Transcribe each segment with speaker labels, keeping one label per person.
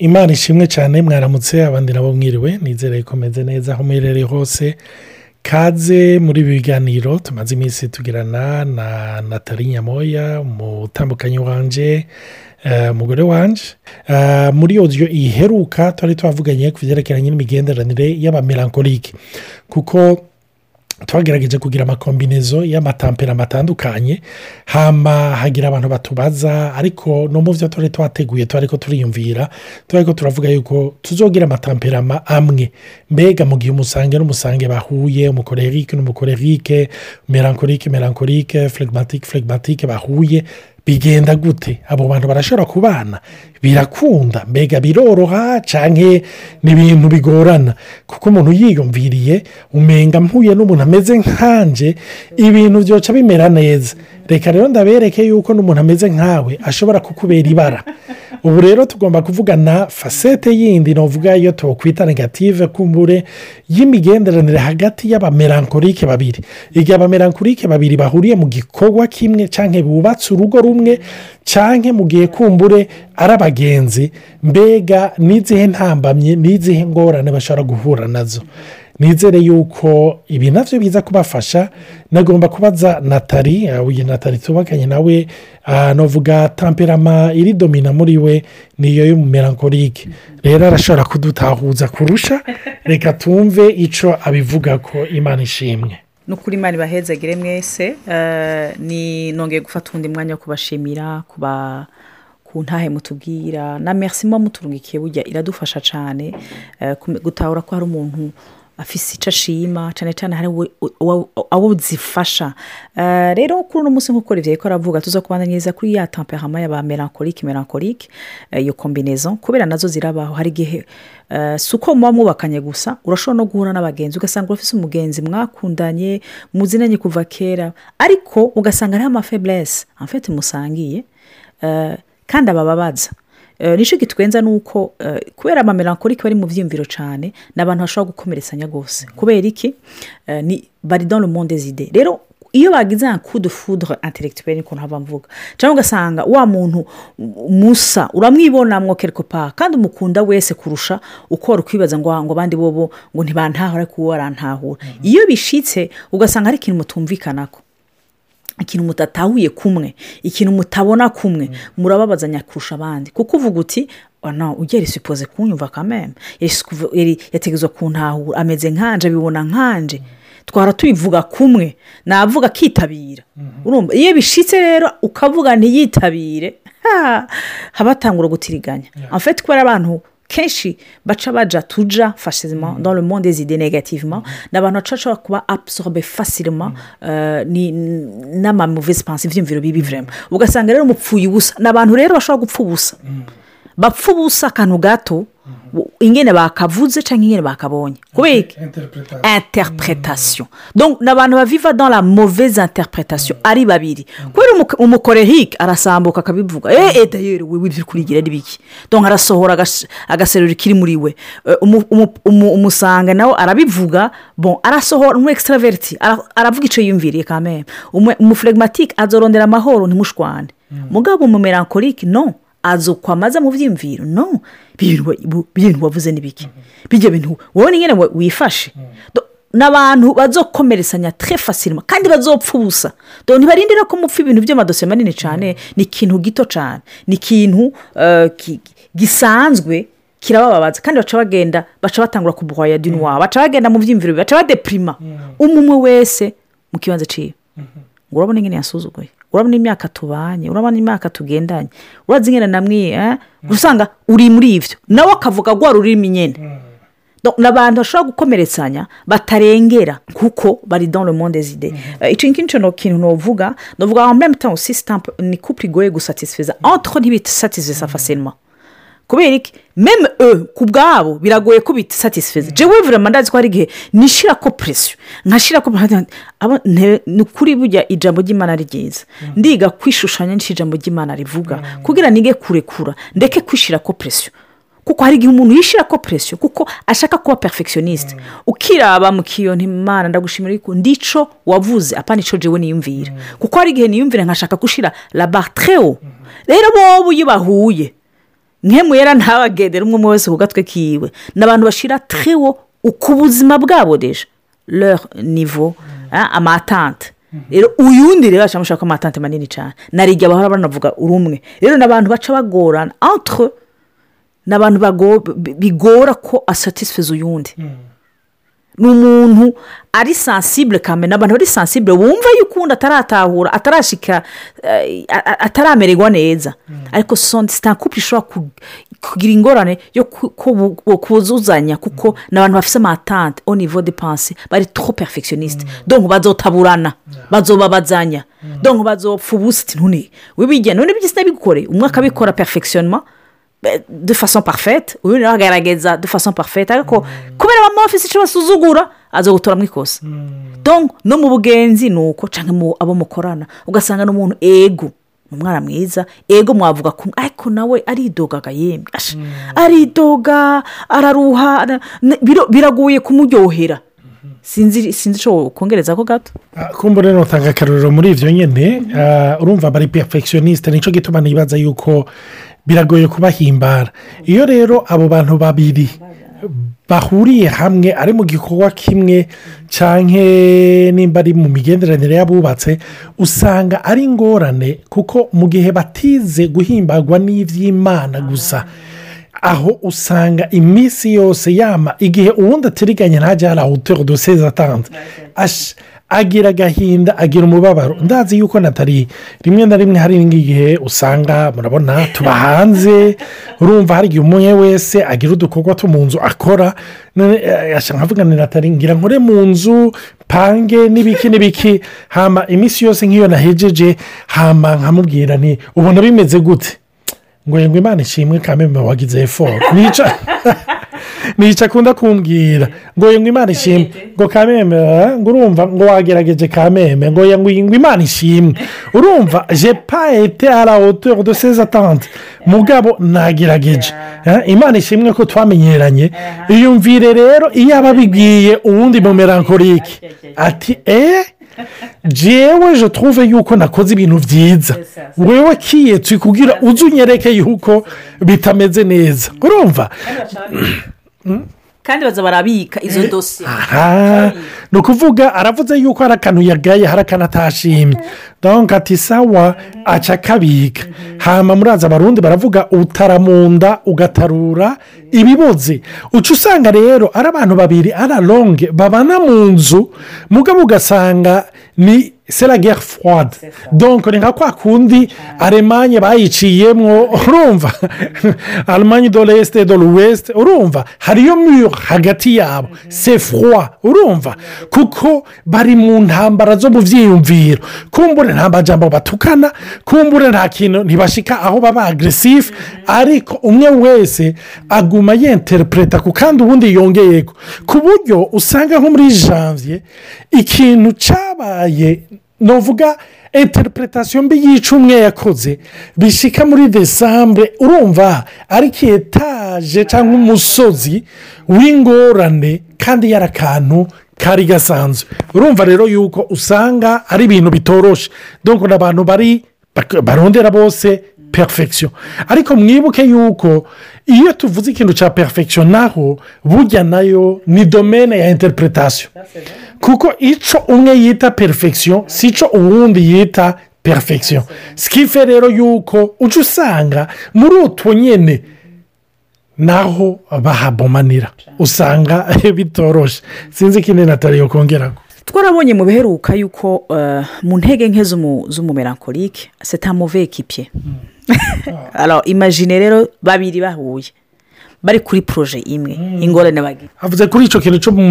Speaker 1: imana ishimwe cyane mwaramutse abandi nabo mwiriwe nizere ko meze neza aho muherereye hose. Kaze muri ibi biganiro tumaze iminsi tugirana na natali nyamoya umutambukanyi wanje umugore wanje. Muri odiyo iheruka twari twavuganye ku byerekeranye n'imigenderanire y'abamelankolike kuko twagerageje kugira amakombinezo y'amatampera atandukanye hama hagira abantu batubaza ariko no mu byo turi twateguye turi ko turiyumvira turi ko turavuga yuko tuzogira amatampera amwe. Mbega mu gihe umusange n'umusange bahuye umukorerike n'umukorerike melankolike melankolike flegmatike flegmatike bahuye bigenda gute. Abo bantu barashobora kubana. Birakunda. Mbega biroroha cyangwa ni ibintu bigorana. Kuko umuntu yiyumviriye umenga mpuye n'umuntu ameze nkanje ibintu byoca bimera neza. Reka rero ndabereke yuko n'umuntu ameze nkawe ashobora kukubera ibara. Ubu rero tugomba kuvugana fasete yindi navuga iyo tukwita negative kumbure y'imigenderanire hagati y'abamelankolike babiri. Igihe abamelankolike babiri bahuriye mu gikorwa kimwe cyangwa bubatse urugo rumwe cyangwa mu gihe kumbure ari abagenzi mbega n'izihe ntambamye n'izihe ngorane bashobora guhura na zo? Nizere yuko ibi na byo biza kubafasha. Nagomba kubaza natali uyu natali tubakanye nawe navuga tamperama iri domina muri we niyo y'umumelankolike rero arashobora kudutahuza kurusha. Reka tumve icyo abivuga ko imana ishimwe.
Speaker 2: Ni ukuri imana ibahezagire mwese ni nongeye gufata undi mwanya wo kubashimira kuba ku ntahe mutubwira. Na merci muba muturungikiye burya iradufasha cyane gutahura ko hari umuntu afise icyo ashima cyane cyane hari abo zifasha rero kuri uno munsi nk'uko rivye ko aravuga tuza kubandanyiriza kuri ya tamperama y'aba melankolike melankolike iyo kombinezo kubera na zo zirabaho. Hari igihe si uko muba mwubakanye gusa urashobora no guhura n'abagenzi ugasanga urafise umugenzi mwakundanye muzinanye kuva kera. Ariko ugasanga hariho amafeburese amfete musangiye kandi abababaza. Ni cyo gitwenza ni uko kubera amamelankolike bari mu byiyumviro cyane ni abantu bashobora gukomeretsanya rwose. Kubera iki? Bari dans le monde zide rero iyo bagize nka kudu fudure interegitweri niko ntaba mvuga. Cyangwa ugasanga wa muntu musa uramwibonamwo kerikopa kandi umukunda wese kurusha uko wari ukwibaza ngo abandi bobo ngo ntibantahura ariko uwo arantahura iyo bishitse ugasanga hari ikintu mutumvikanako. Ikintu mutatahuye kumwe ikintu mutabona kumwe murababazanya kurusha abandi. Kuko uvuga uti ugera isipoze kunyumva kameme yategetswe kuntahura. Ameze nkanje abibona nkanje. Twara tubivuga kumwe navuga akitabira iyo bishitse rero ukavuga ntiyitabire. Haba hatangura gutiriganya afite kubera abantu kenshi baca baja tuja fashizima dans le monde des idées négativement. Ni abantu bashobora kuba absorbe facilement n'amamuvesi pansi ibyiyumviro bibi vrema ugasanga rero mupfuye ubusa ni abantu rero bashobora gupfa ubusa bapfa ubusa akantu gato ingene bakavuze cyangwa ingene bakabonye. Kubera interpretation. ni abantu baviva dans la mauvaise interpretation ari babiri. Kubera umukorehike arasambuka akabivuga. Eee dayeri we wibyo kurigira ari biki? Donc arasohora agaserura kiri muri we. Umusanga nawe arabivuga. Bon arasohora umu extraverti aravuga icyo yiyumviriye kamere umufuregimatike azorondera amahoro ntimushwane. Mugabo umumelankolike no azokwamaza mu byiyumviro no bintu wavuze n'ibiki bijya bintu wowe nyine wifashe. Ni abantu bazokomeretsanya fasirima kandi bazopfa ubusa. Ntibarindira ko mupfa ibintu by'amadosiye manini cyane ni ikintu gito cyane. Ni ikintu gisanzwe kirabababaza. Kandi baca bagenda baca batangura kubuhaya dinuwa baca bagenda mu byiyumviro baca badepirima umwe wese mu kibanza ciwe. Ngo urabona ingene yasuzuguye. Urabona imyaka tubanye urabona imyaka tugendanye. Urazi ingene namwe usanga uri muri ibyo nawe akavuga rwa rurimi nyine ni abantu bashobora gukomeretsanya batarengera kuko bari le monde zide icyo ngicyo ni ikintu navuga navuga ngo mbere mutamu sisitampu ni couple igoye gusatisfeza entre ntibisatisfeza facilement. Kubera iki? Meme e ku bwabo biragoye ko bisatisfeza jewe vurema ndazi ko hari igihe nishyira ko presiyo nkashyira ko ni ukuri burya ijambo ry'imana ryiza. Ndiga kwishushanya n'icyo ijambo ry'imana rivuga. Kugira nige kurekura ndeke kwishyira ko presiyo kuko hari igihe umuntu yishyira ko presiyo kuko ashaka kuba perfectioniste ukiraba mu kiyo ntimana ndagushimira ariko ndico wavuze apana icyo jewe niyumvira. Kuko hari igihe niyumvira nkashaka gushyira labaterewo rero bobo iyo bahuye nkemuyera ntabagendera umwe umwe wese ku gatwe kiwe. Ni abantu bashyira trewo ku buzima bwabo deje leur nivo amatante. Rero uyundi rero amushaka amatante manini cyane narijya bahora banavuga uri umwe. Rero ni abantu baca bagorana entre ni abantu bigora ko asatisfeza uyundi. Ni umuntu ari sansibure kamena abantu bari sansibure wumva yuko undi ataratahura atarashika eh, ataramererwa neza. Ariko sonde sitakupe ishobora ku- kugira ingorane yo kuzuzanya kuko ni abantu bafite amatante niveau de panse bari trop perfectioniste donc bazotaburana bazobabazanya. Donc bazopfa ubusa iti ntune wibigena none byose nabigukore umwe akabikora eh, de façon parfaite uyu nawe agaragaza de façon parfaite. Ariko kubera bamwe bafite icyo basuzugura aza gutoramo ikosa donc no mu bugenzi ni uko cyangwa abo mukorana ugasanga n'umuntu ego. Ni umwana mwiza ego mwavuga kumwe ariko nawe aridogaga yemwe aridoga araruha biragoye kumuryohera sinzi icyo kongereza ko gato?
Speaker 1: Ah, kumbure nutanga akaruriro muri ibyo nyine ah, urumva bari perfectioniste ni cyo gituma nibaza yuko biragoye kubahimbara. Iyo rero abo bantu babiri bahuriye hamwe ari mu gikorwa kimwe cyangwa nimba ari mu migenderanire y'abubatse usanga ari ingorane kuko mu gihe batize guhimbagwa n'iby'imana gusa aho usanga iminsi yose yama igihe uwundi atiriganye ntajya hari ahoteli doseze atanze Ash- agira agahinda agira umubabaro. Ndazi yuko natari rimwe na rimwe hari n'igihe usanga murabona tuba hanze urumva hari igihe umwe wese agira udukorwa two mu nzu akora. Eh, ashaka nkavuga ni natari ngira nkore mu nzu pange n'ibiki n'ibiki. Hama iminsi yose nk'iyo nahejeje hama nkamubwira nti ubona bimeze gute? Ngo ngo imana ishimwe kameme wagize eforo nica nica akunda kumbwira ngo ngo imana ishimwe. Ngo kameme eh, ngo urumva ngo wagerageje kameme. Ngo ngo imana ishimwe. Urumva je pa ete à la hauteur de ses attentes mugabo nagerageje. Eh, imana ishimwe ko twamenyeranye. Iyumvire rero iyo aba abibwiye uwundi mu melancholique ati eee jewe je trouve yuko nakoze ibintu byiza wewe kiyetse kugira uze unyereke yuko bitameze neza. Urumva?
Speaker 2: Kandi baza barabika izo dosiye.
Speaker 1: Ni ukuvuga aravuze yuko hari akantu yagaye hari akantu atashimye. Ati sawa aca akabika. Hama muraza abarundi baravuga utaramunda ugatarura ibiboze uca usanga rero ari abantu babiri ari longe babana mu nzu mugabo ugasanga ni sera gere fwade donko ni nka kwa kundi alemanye bayiciyemo urumva alemanye do resite do l'ouest urumva hariyo mure hagati yabo se froid urumva kuko bari mu ntambara zo mu byiyumviro kumbure nta majambo batukana kumbure nta kintu ntibashika aho baba agresifu ariko umwe wese aguma yenterepureta ku kandi ubundi yongeyeko. Ku buryo usanga nko muri janvier ikintu cyabaye nuvuga interpretation mbi yica umwe yakoze. Bishyika muri desambure urumva ari etaje cyangwa umusozi w'ingorane kandi yari akantu kari gasanzwe. Urumva rero yuko usanga ari ibintu bitoroshe. Ni abantu bari barondera bose perfection. Ariko mwibuke yuko iyo tuvuze ikintu cya perfection naho burya na yo ni domene ya interpretation. Kuko icyo umwe yita perfection si cyo uwundi yita perfection. Sikife rero yuko uca usanga muri utwo nyine naho bahabomanira. Usanga bitoroshe. Sinzi ikindi nataliyo kongeraho
Speaker 2: twarabonye mu biheruka yuko eh, mu ntege nke z'umu- z'umumelankolike setamove ekipye alors imagine rero babiri bahuye bari kuri poroje imwe ingorane bagira.
Speaker 1: Avuze kuri icyo kintu cyo mu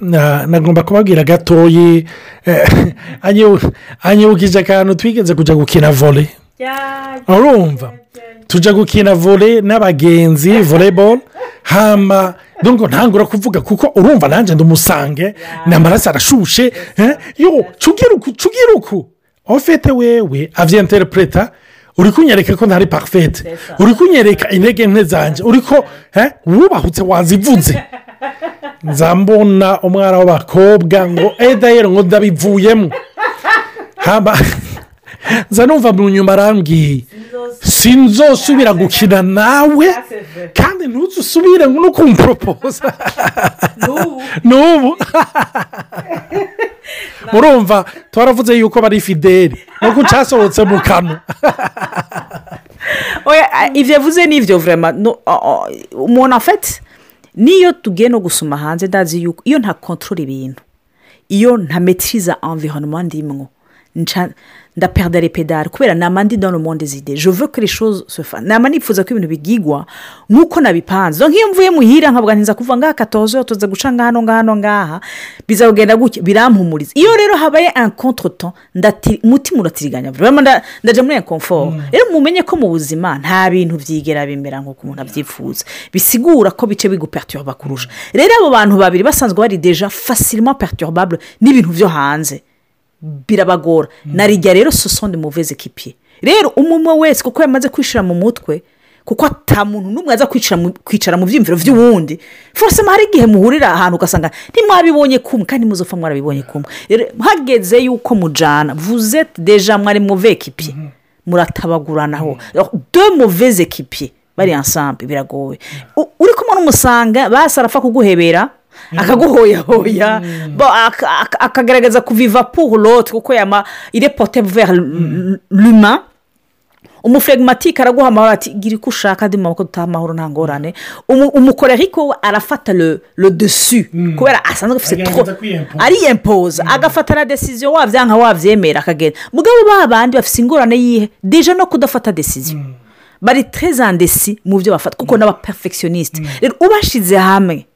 Speaker 1: na- nagomba kubabwira gatoyi eh, anyibu- anyibukije akantu twigeze kujya gukina vole urumva? tujya gukina vole n'abagenzi voleboro hama ntabwo ntangura kuvuga kuko urumva nanjye ndumusange ni amaraso arashushe eh, yo cugira uku ofete wewe avyenterepureta uri kunyereka ko ntari parfete uri kunyereka intege nke zanjye uri ko eh, wubahutse wazivuze nzambona umwana w'abakobwa ngo edayero ngo ndabivuyemo. Haba nza numva mu nyuma arambwiye. Sinzosubira gukina nawe kandi ntuzusubire no kumporopoza n'ubu. Murumva twaravuze yuko bari fideli. Nuko cyasohotse mu kanwa
Speaker 2: ibyo yavuze ni ibyo vurema umuntu afite niyo tugiye no gusoma hanze ndazi yuko iyo nta kontorora ibintu iyo nta metiriza environnement ndimwo ndaperdare pedare kubera nama ndi dans le monde zide je veux que les choses se fassent. Nama nifuza ko ibintu bigigwa nk'uko nabipanze nk'iyo mvuye muhira nkavuga ntiza kuva ngaha katozo tuza guca ngahano ngahano ngaha biza kugenda gutya. Birampumuriza. Iyo rero habaye temps umutima uratiriganya. Ndaje muri inconfort rero mumenye ko mu buzima nta bintu byigera bimera nk'uko umuntu abyifuza. Bisigura ko bice biguperturba kurusha. Rero abo bantu babiri basanzwe bari deja facilement perturbable n'ibintu byo hanze. Birabagora. Narijya rero sosonde muveze kipiye rero umwe wese kuko yamaze kwishyira mu mutwe kuko muntu n'umwe aza kwicara mu byiyumviro by'uwundi forosema hari igihe muhurira ahantu ugasanga ntimwabibonye kumwe kandi muzopfa mwarabibonye kumwe. Hageze yuko mujyana vuze deja mwari muve kipiye muratabaguranaho. De muveze kipiye bari ansambe biragoye. Uri kumwe n'umusanga basi arapfa kuguhebera. Akaguhoyahoya akagaragaza kuviva l'autre kuko yama ire pote vers l'humain. Umufregimatike araguha amahoro ati gira uko ushaka andi maboko dutaha amahoro nta ngorane umukoreriko arafata le desu kubera asanzwe afite ariyempoza agafata na desiziyo wabyanka wabyemera akagenda. Mugabo ba bandi bafite ingorane yihe? Deje no kudafata desiziyo bari trezandesi mu byo bafata kuko n'abaperfectioniste rero ubashyize hamwe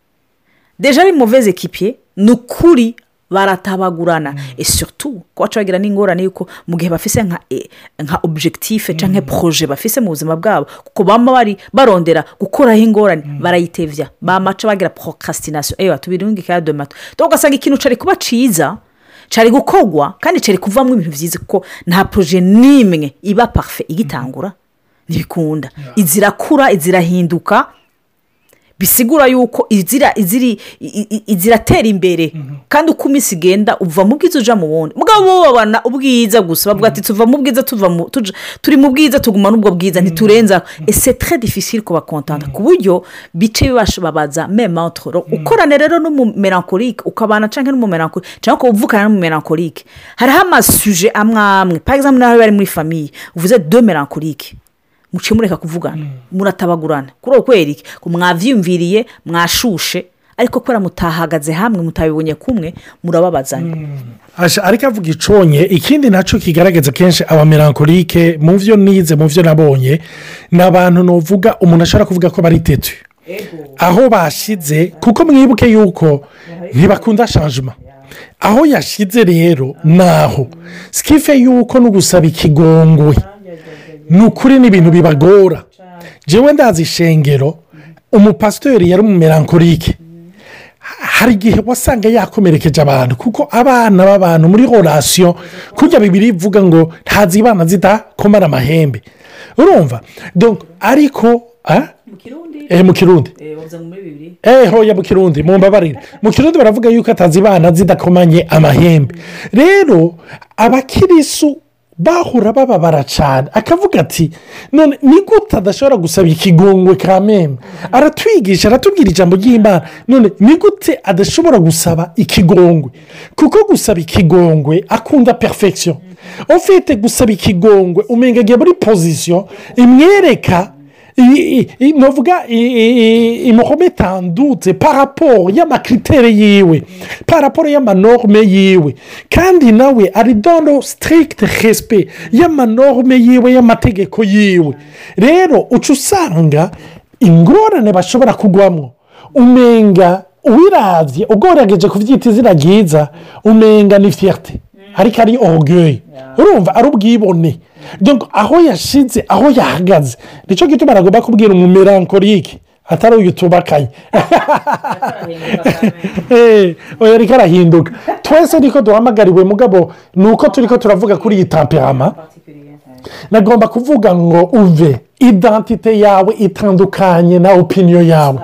Speaker 2: deja ari muveze kipiye ni ukuri baratabagurana esutu ko baca bagira n'ingorane yuko mu gihe bafise nka objectif cyangwa poroje bafise mu buzima bwabo kuko baba bari barondera gukoraho ingorane barayitevya bamaca bagira procrastination. Ewa tubirunge ka de mato ugasanga ikintu cari kuba ciza cari gukorwa kandi cari kuvamo ibintu byiza kuko nta poroje n'imwe iba parufe igitangura ntibikunda izirakura izirahinduka bisigura yuko iziratera imbere. Kandi uko iminsi igenda uva mu bwiza uja mu wundi mugabo bo babona ubwiza gusa bavuga ati tuva mu bwiza turi mu bwiza tuguma n'ubwo bwiza ntiturenza ese tre difficile kubakontanta ku buryo bice bibasha babaza memantoro ukorana rero n'umumerankorike ukabana cyangwa n'umumerankorike cyangwa ukaba uvukana n'umumerankorike hariho amasuje amwe amwe. Parizamu nawe bari muri famiye uvuze do merankorike muce mureka kuvugana muratabagurana kuri uwo kwereke ko mwabyiyumviriye mwashushe ariko kubera mutahagaze hamwe mutabibonye kumwe murababazanya.
Speaker 1: Ariko avuga iconye ikindi na cyo kigaragaza kenshi abamerankorike mu byo nize mu byo nabonye ni abantu nuvuga umuntu ashobora kuvuga ko bari tetu aho bashyize kuko mwibuke yuko ntibakunda shanjima aho yashyize rero ni aho sikife yuko no gusaba ikigongwe. Ni ukuri ni ibintu bibagora njyewe ndazi ishengero umupasitori yari umumerankorike hari igihe wasanga yakomerekeje abantu kuko abana b'abantu muri horasiyo kujya bibiri ivuga ngo ntazibana zidakomara amahembe. Urumva? Ariko mu kirundi? Hoya mu kirundi. Mu mbabarire mu kirundi baravuga yuko atazibana zidakomanye amahembe. Rero abakirisu bahura bababara cyane akavuga ati none ni gute adashobora gusaba ikigongwe ka meme? Aratwigisha aratubwira ijambo ry'imana. None ni gute adashobora gusaba ikigongwe? Kuko gusaba ikigongwe akunda perfection. Ufite gusaba ikigongwe umenya agiye muri pozisiyo imwereka navuga imuhometandutse paraporo y'amakritere yiwe. Paraporo y'amanorme yiwe. Kandi nawe ari dono sitirigite resipe y'amanorme yiwe y'amategeko yiwe. Rero uca usanga ingorane bashobora kugwamo umenga uwirabye ugerageje kubyita izina ryiza umenga ni fiyate ariko ari orugeye urumva ari ubwibone. Aho yashize aho yahagaze. Nicyo gituma aragomba kubwira umumerankorike atari uyu tubakanye oya ariko arahinduka. Twese niko duhamagariwe mugabo ni uko turi ko turavuga kuri iyi tamperama nagomba kuvuga ngo uve idantite yawe itandukanye na opiniyo yawe.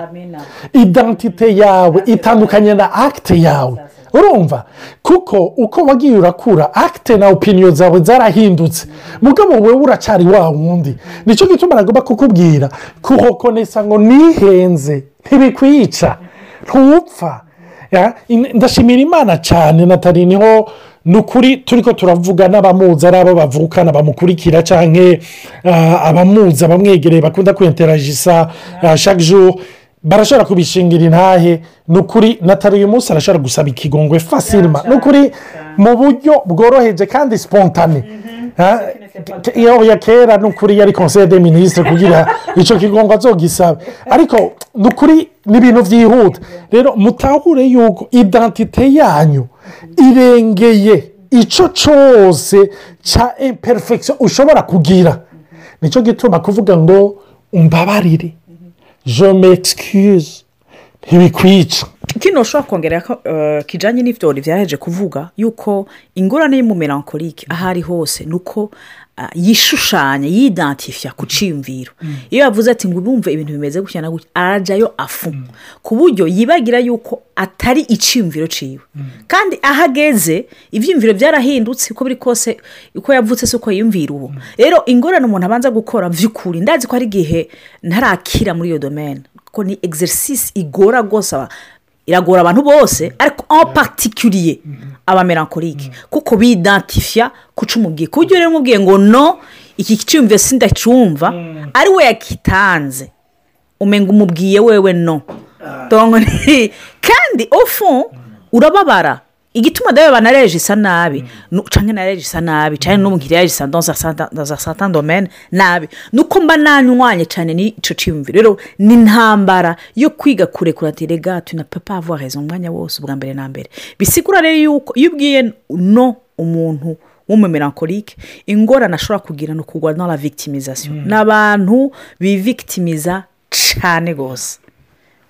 Speaker 1: Idantite yawe itandukanye na akite yawe. Urumva kuko uko wagiye urakura akite na opiniyo zawe zarahindutse. Mugabo wowe uracyari wa wundi. Nicyo gituma nagomba kukubwira. Kuhokonesa ngo nihenze ntibikwica. Ntupfa. Ndashimira imana cyane natali ni ho ni ukuri turi ko turavuga n'abamuzi ari abo bavukana bamukurikira cyangwa abamuzi abamwegereye bakunda kwenteragisa chaque jour. Barashobora kubishingira intahe. Ni ukuri natali uyu munsi arashobora gusaba ikigongwe fasirima ni ukuri mu buryo bworoheje kandi spontane. Ha? iyo ya kera ni ukuri yari conseil de minisitiri kugira icyo kigongo azogisaba. Ariko ni ukuri ni ibintu byihuta rero mutahure yuko identite yanyu irengeye icyo cyose cya imperfection ushobora kugira. Nicyo gituma kuvuga ngo umbabarire. Je m'excuse. Ntibikwica
Speaker 2: kino ushobora kongera ko eh, kijyanye n'ibyo byaheje kuvuga yuko ingorane y'umumelankolike aho ari hose ni uko ah, yishushanya yidantifiya ku cyiyumviro iyo yavuze ati ngo bumve ibintu bimeze gutya na gutya arajyayo afu ku buryo yibagira yuko atari icyiyumviro ciwe. Kandi aho ageze ibyiyumviro byarahindutse uko biri kose uko yavutse si uko yiyumvira ubu rero ingorane umuntu abanza gukora by'ukuri ndazi ko hari igihe ntarakira muri iyo domene kuko ni exercise igora rwose iragora abantu bose ariko en particulier abamelankolike kuko bidantifiya ku cyo umubwiye ku buryo rero umubwiye ngo no iki cyiyumviro sindacumva ari we yakitanze. Umenga umubwiye wewe no. Ni- kandi ofu urababara. Igituma dawe banareje isa nabi. Nu- canke nareje isa nabi canke n'ubu nkiriya isa un certain domaine nabi. Nuko mba nanywanye cane n'ico ciyumviro. Rero ni intambara yo kwiga kurekura ati rega tu na avoir raison umwanya wose ubwa mbere na mbere. Bisigura rero yuko iyo ubwiye no umuntu w'umumelankolike ingorane ashobora kugira ni ukugwa dans la victimisation. Ni abantu bivictimiza cane rwose.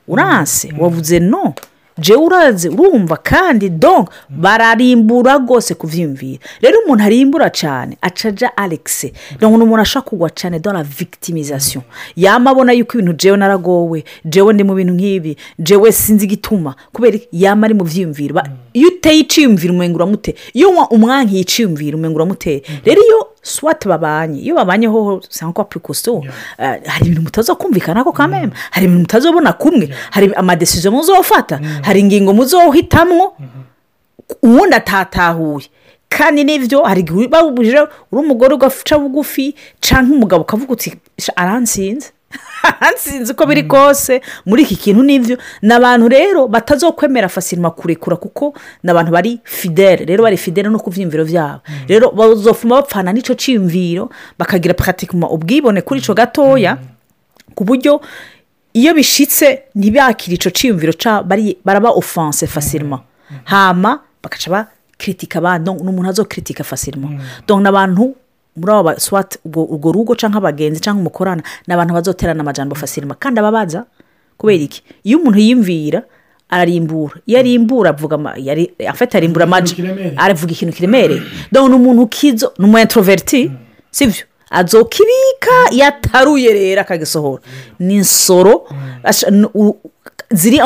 Speaker 2: Uranse wavuze no? Jewe uraze urumva kandi donc bararimbura rwose kubyiyumvira rero umuntu arimbura cyane acaja donc ni umuntu ashobora kugwa cyane la victimisation. Yama abona yuko ibintu jewe naragowe jewe ndi mu bintu nk'ibi jewe sinzi igituma. Kubera yama ari mu byiyumviro iyo uteye iciyumviro umenga uramuteye iyo wa- umwankiye iciyumviro umenga uramuteye rero iyo swati babanye iyo babanye hoho usanga ko apurikoso hari ibintu mutaza kumvikana ko kameme hari ibintu mutazobona kumwe. Hari amadesizo muzofata. Hari ingingo muzohitamwo. Uwundi atatahuye. Kandi n'ibyo hari igihe babujije uri umugore ugaca bugufi cyangwa umugabo ukavuga uti "Sha, aransinze. aransinze uko biri kose muri iki kintu n'ibyo ni abantu rero batazokwemera fasirima kurekura kuko ni abantu bari fidele. Rero bari fidele no ku byiyumviro byabo rero bazofuma bapfana n'icyo cyiyumviro bakagira puratikuma ubwibone kuri icyo gatoya ku buryo iyo bishitse ntibakire icyo cyiyumviro baraba ofanse fasirima hama bagaca bakritika abandi donc ni umuntu azokritika fasirima ni abantu muri abo ba- swat ubwo urwo rugo cyangwa abagenzi cyangwa umukorana ni abantu bazoterana amajambo fasirima kandi ababaza kubera iki? Iyo umuntu yiyumvira ararimbura. Iyo arimbura avuga afite arimbura amaji aravuga ikintu kiremereye. Donc ni umuntu ukizo ni umu introverti sibyo azokibika yataruye rero akagisohora. Ni insoro u- ziri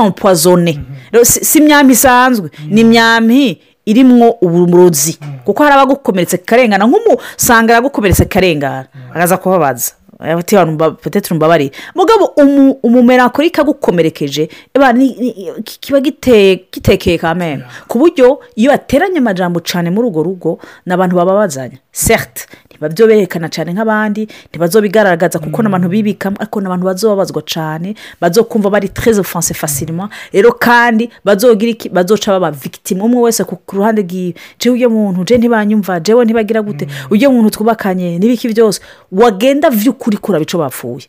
Speaker 2: si si imyambi isanzwe ni imyambi irimwo uburozi. Kuko hari abagukomeretse karengana nk'umusanga aragukomeretse karengana. Akaza kubabaza. Ati petete mbabarire mugabo umu- umumelankolike agukomerekeje eba ni- ni- kiba gitekeye kameme ku buryo iyo ateranye amajambo cyane muri urwo rugo ni abantu bababazanya. Certes ntibabyo berekana cyane nk'abandi ntibazobigaragaza kuko n'abantu bibikamo ariko n'abantu bazobabazwa cyane bazokumva bari treze ofanse fasirima rero kandi bazogira iki? Bazoca baba victime. Umwe wese ku ruhande rw'iwe jewe ujya muntu je ntibanyumva jewe ntibagira gute? Ujya muntu twubakanye n'ibiki byose? Wagenda vy'ukuri kuraba ico bapfuye.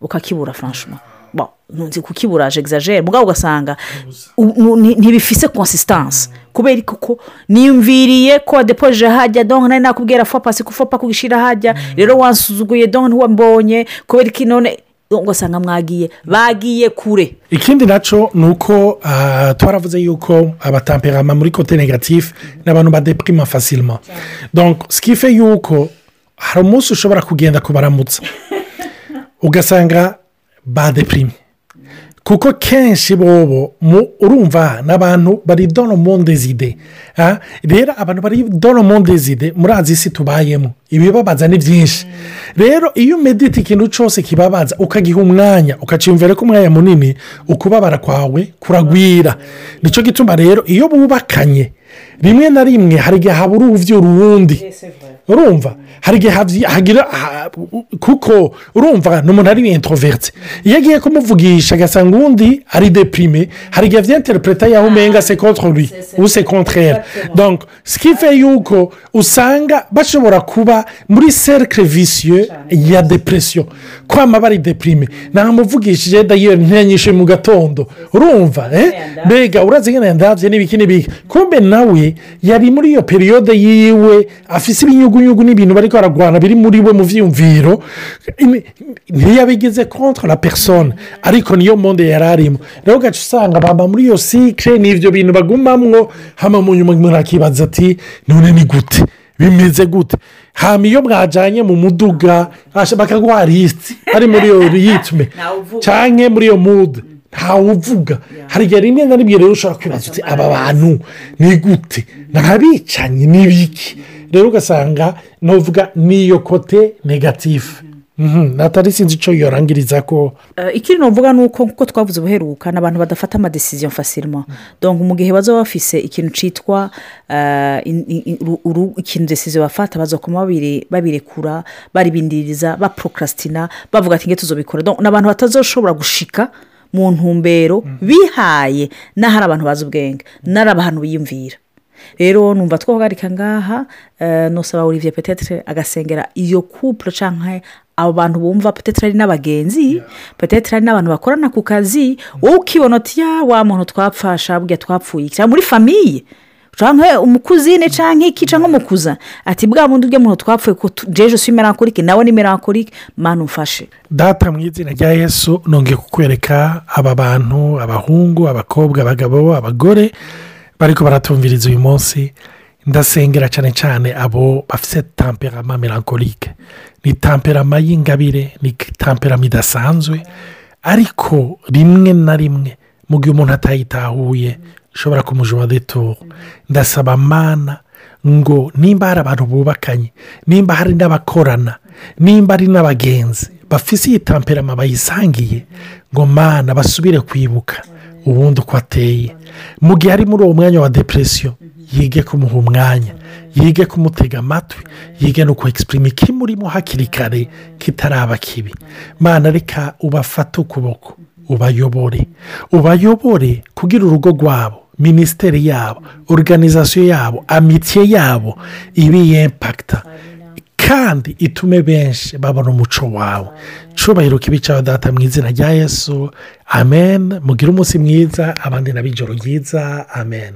Speaker 2: Ukakibura franchement. Bon ntunzi kukibura exagere mugabo ugasanga. Ntibifise consistance. Kubera kuko niyumviriye ko wadepoje hajya donc nari nakubwira fo pasi ko fopa kugishyira hajya rero wansuzuguye donc ntiwambonye kubera iki none? Ugasanga mwagiye. Bagiye kure.
Speaker 1: Ikindi na cyo ni uko ah, twaravuze yuko abatamperama muri kote negatifu ni abantu badepirima fasilima donc sikife yuko hari umunsi ushobora kugenda kubaramutsa ugasanga badepirime kuko kenshi bobo urumva ni abantu bari dono mondezide rero abantu bari dono mondezide murazi isi tubayemo. Ibibabaza ni byinshi. Rero iyo umedita ikintu cyose kibabaza ukagiha umwanya ukaciyumvira ko umwanya munini ukubabara kwawe kuragwira. Nicyo gituma rero iyo bubakanye rimwe na rimwe hari igihe habura ubuvyura uwundi urumva. Hari igihe hagira kuko urumva ni umuntu ari introverti iyo agiye kumuvugisha agasanga uwundi ari deprime hari igihe byenterepureta yaho umenga se contre lui ou se contraire. Donc sikife yuko usanga bashobora kuba muri cercle vicieux ya depression kwama bari deprime namuvugishije dayeri ntiyanyishe mu gatondo. Urumva mbega urazi ngana ndabye n'ibiki n'ibiki. Kumbe nawe yari muri iyo periyode yiwe afise ibinyugunyugu n'ibintu bari baragwana biri muri we mu byiyumviro ntiyabigeze contre la persone ariko niyo monde yari arimo rero ugaca usanga bamba muri iyo sikire ni ibyo bintu bagumamwo hano mu nyuma umuntu akibaza ati none ni gute? Bimeze gute? Hama iyo mwajyanye mu muduga bakaguha lisiti ari muri iyo ritme. Cyangwa muri iyo mudu ntawe uvuga. Hari igihe rimwe na rimwe rero ushobora kwibaza uti aba bantu ni gute? Ni ibiki rero ugasanga nuvuga niyo kote negatifu natari sinzi icyo yorangiriza ko
Speaker 2: ikindi nuvuga ni uko kuko twavuze ubuheruka ni abantu badafata amadesiziyo fasirima dongo mu gihe bazaba bafise ikintu cyitwa ikintu desiziyo bafata bazakoma babirekura baribindiriza baporokasitina bavuga ati nge tuzobikora. Ni abantu batazoshobora gushika mu ntumbero bihaye n'ahari abantu bazi ubwenge n'ari abantu biyumvira rero numva twahagarika ngaha nusaba olivier petetre agasengera iyo kupure cyangwa abo bantu bumva petetre ari n'abagenzi petetre ari n'abantu bakorana ku kazi wowe ukibona uti wa muntu twapfasha bwe twapfuye. Cyangwa muri famiye cyangwa umukuzine cyangwa iki cyangwa umukuza. Ati bwa bundi bwe muntu twapfuye ko jeje usi merankorike nawe ni merankorike mani umfashe.
Speaker 1: Data mu izina rya yesu nongeye kukwereka aba bantu abahungu abakobwa abagabo abagore bariko baratumviriza uyu munsi ndasengera cyane cyane abo bafite tamperama melankolike ni tamperama y'ingabire ni tamperama idasanzwe ariko rimwe na rimwe mu gihe umuntu atayitahuye ishobora kumujura detoro ndasaba amana ngo nimba hari abantu bubakanye nimba hari n'abakorana nimba ari n'abagenzi bafite iyi tamperama bayisangiye ngo mana basubire kwibuka. Ubundi uko ateye. Mu gihe ari muri uwo mwanya wa depresiyo yige kumuha umwanya yige kumutega amatwi yige no kwegisiprima ikimurimo hakiri kare kitaraba kibi. Mana reka ubafate ukuboko ubayobore. Ubayobore kugira urugo rwabo minisiteri yabo organizasiyo yabo amitiye yabo ibi yempakita kandi itume benshi babona umuco wawe. Cyubahiro kibicaho data mu izina rya yesu. Amen. Mugire umunsi mwiza abandi nab'ijoro ryiza. Amen.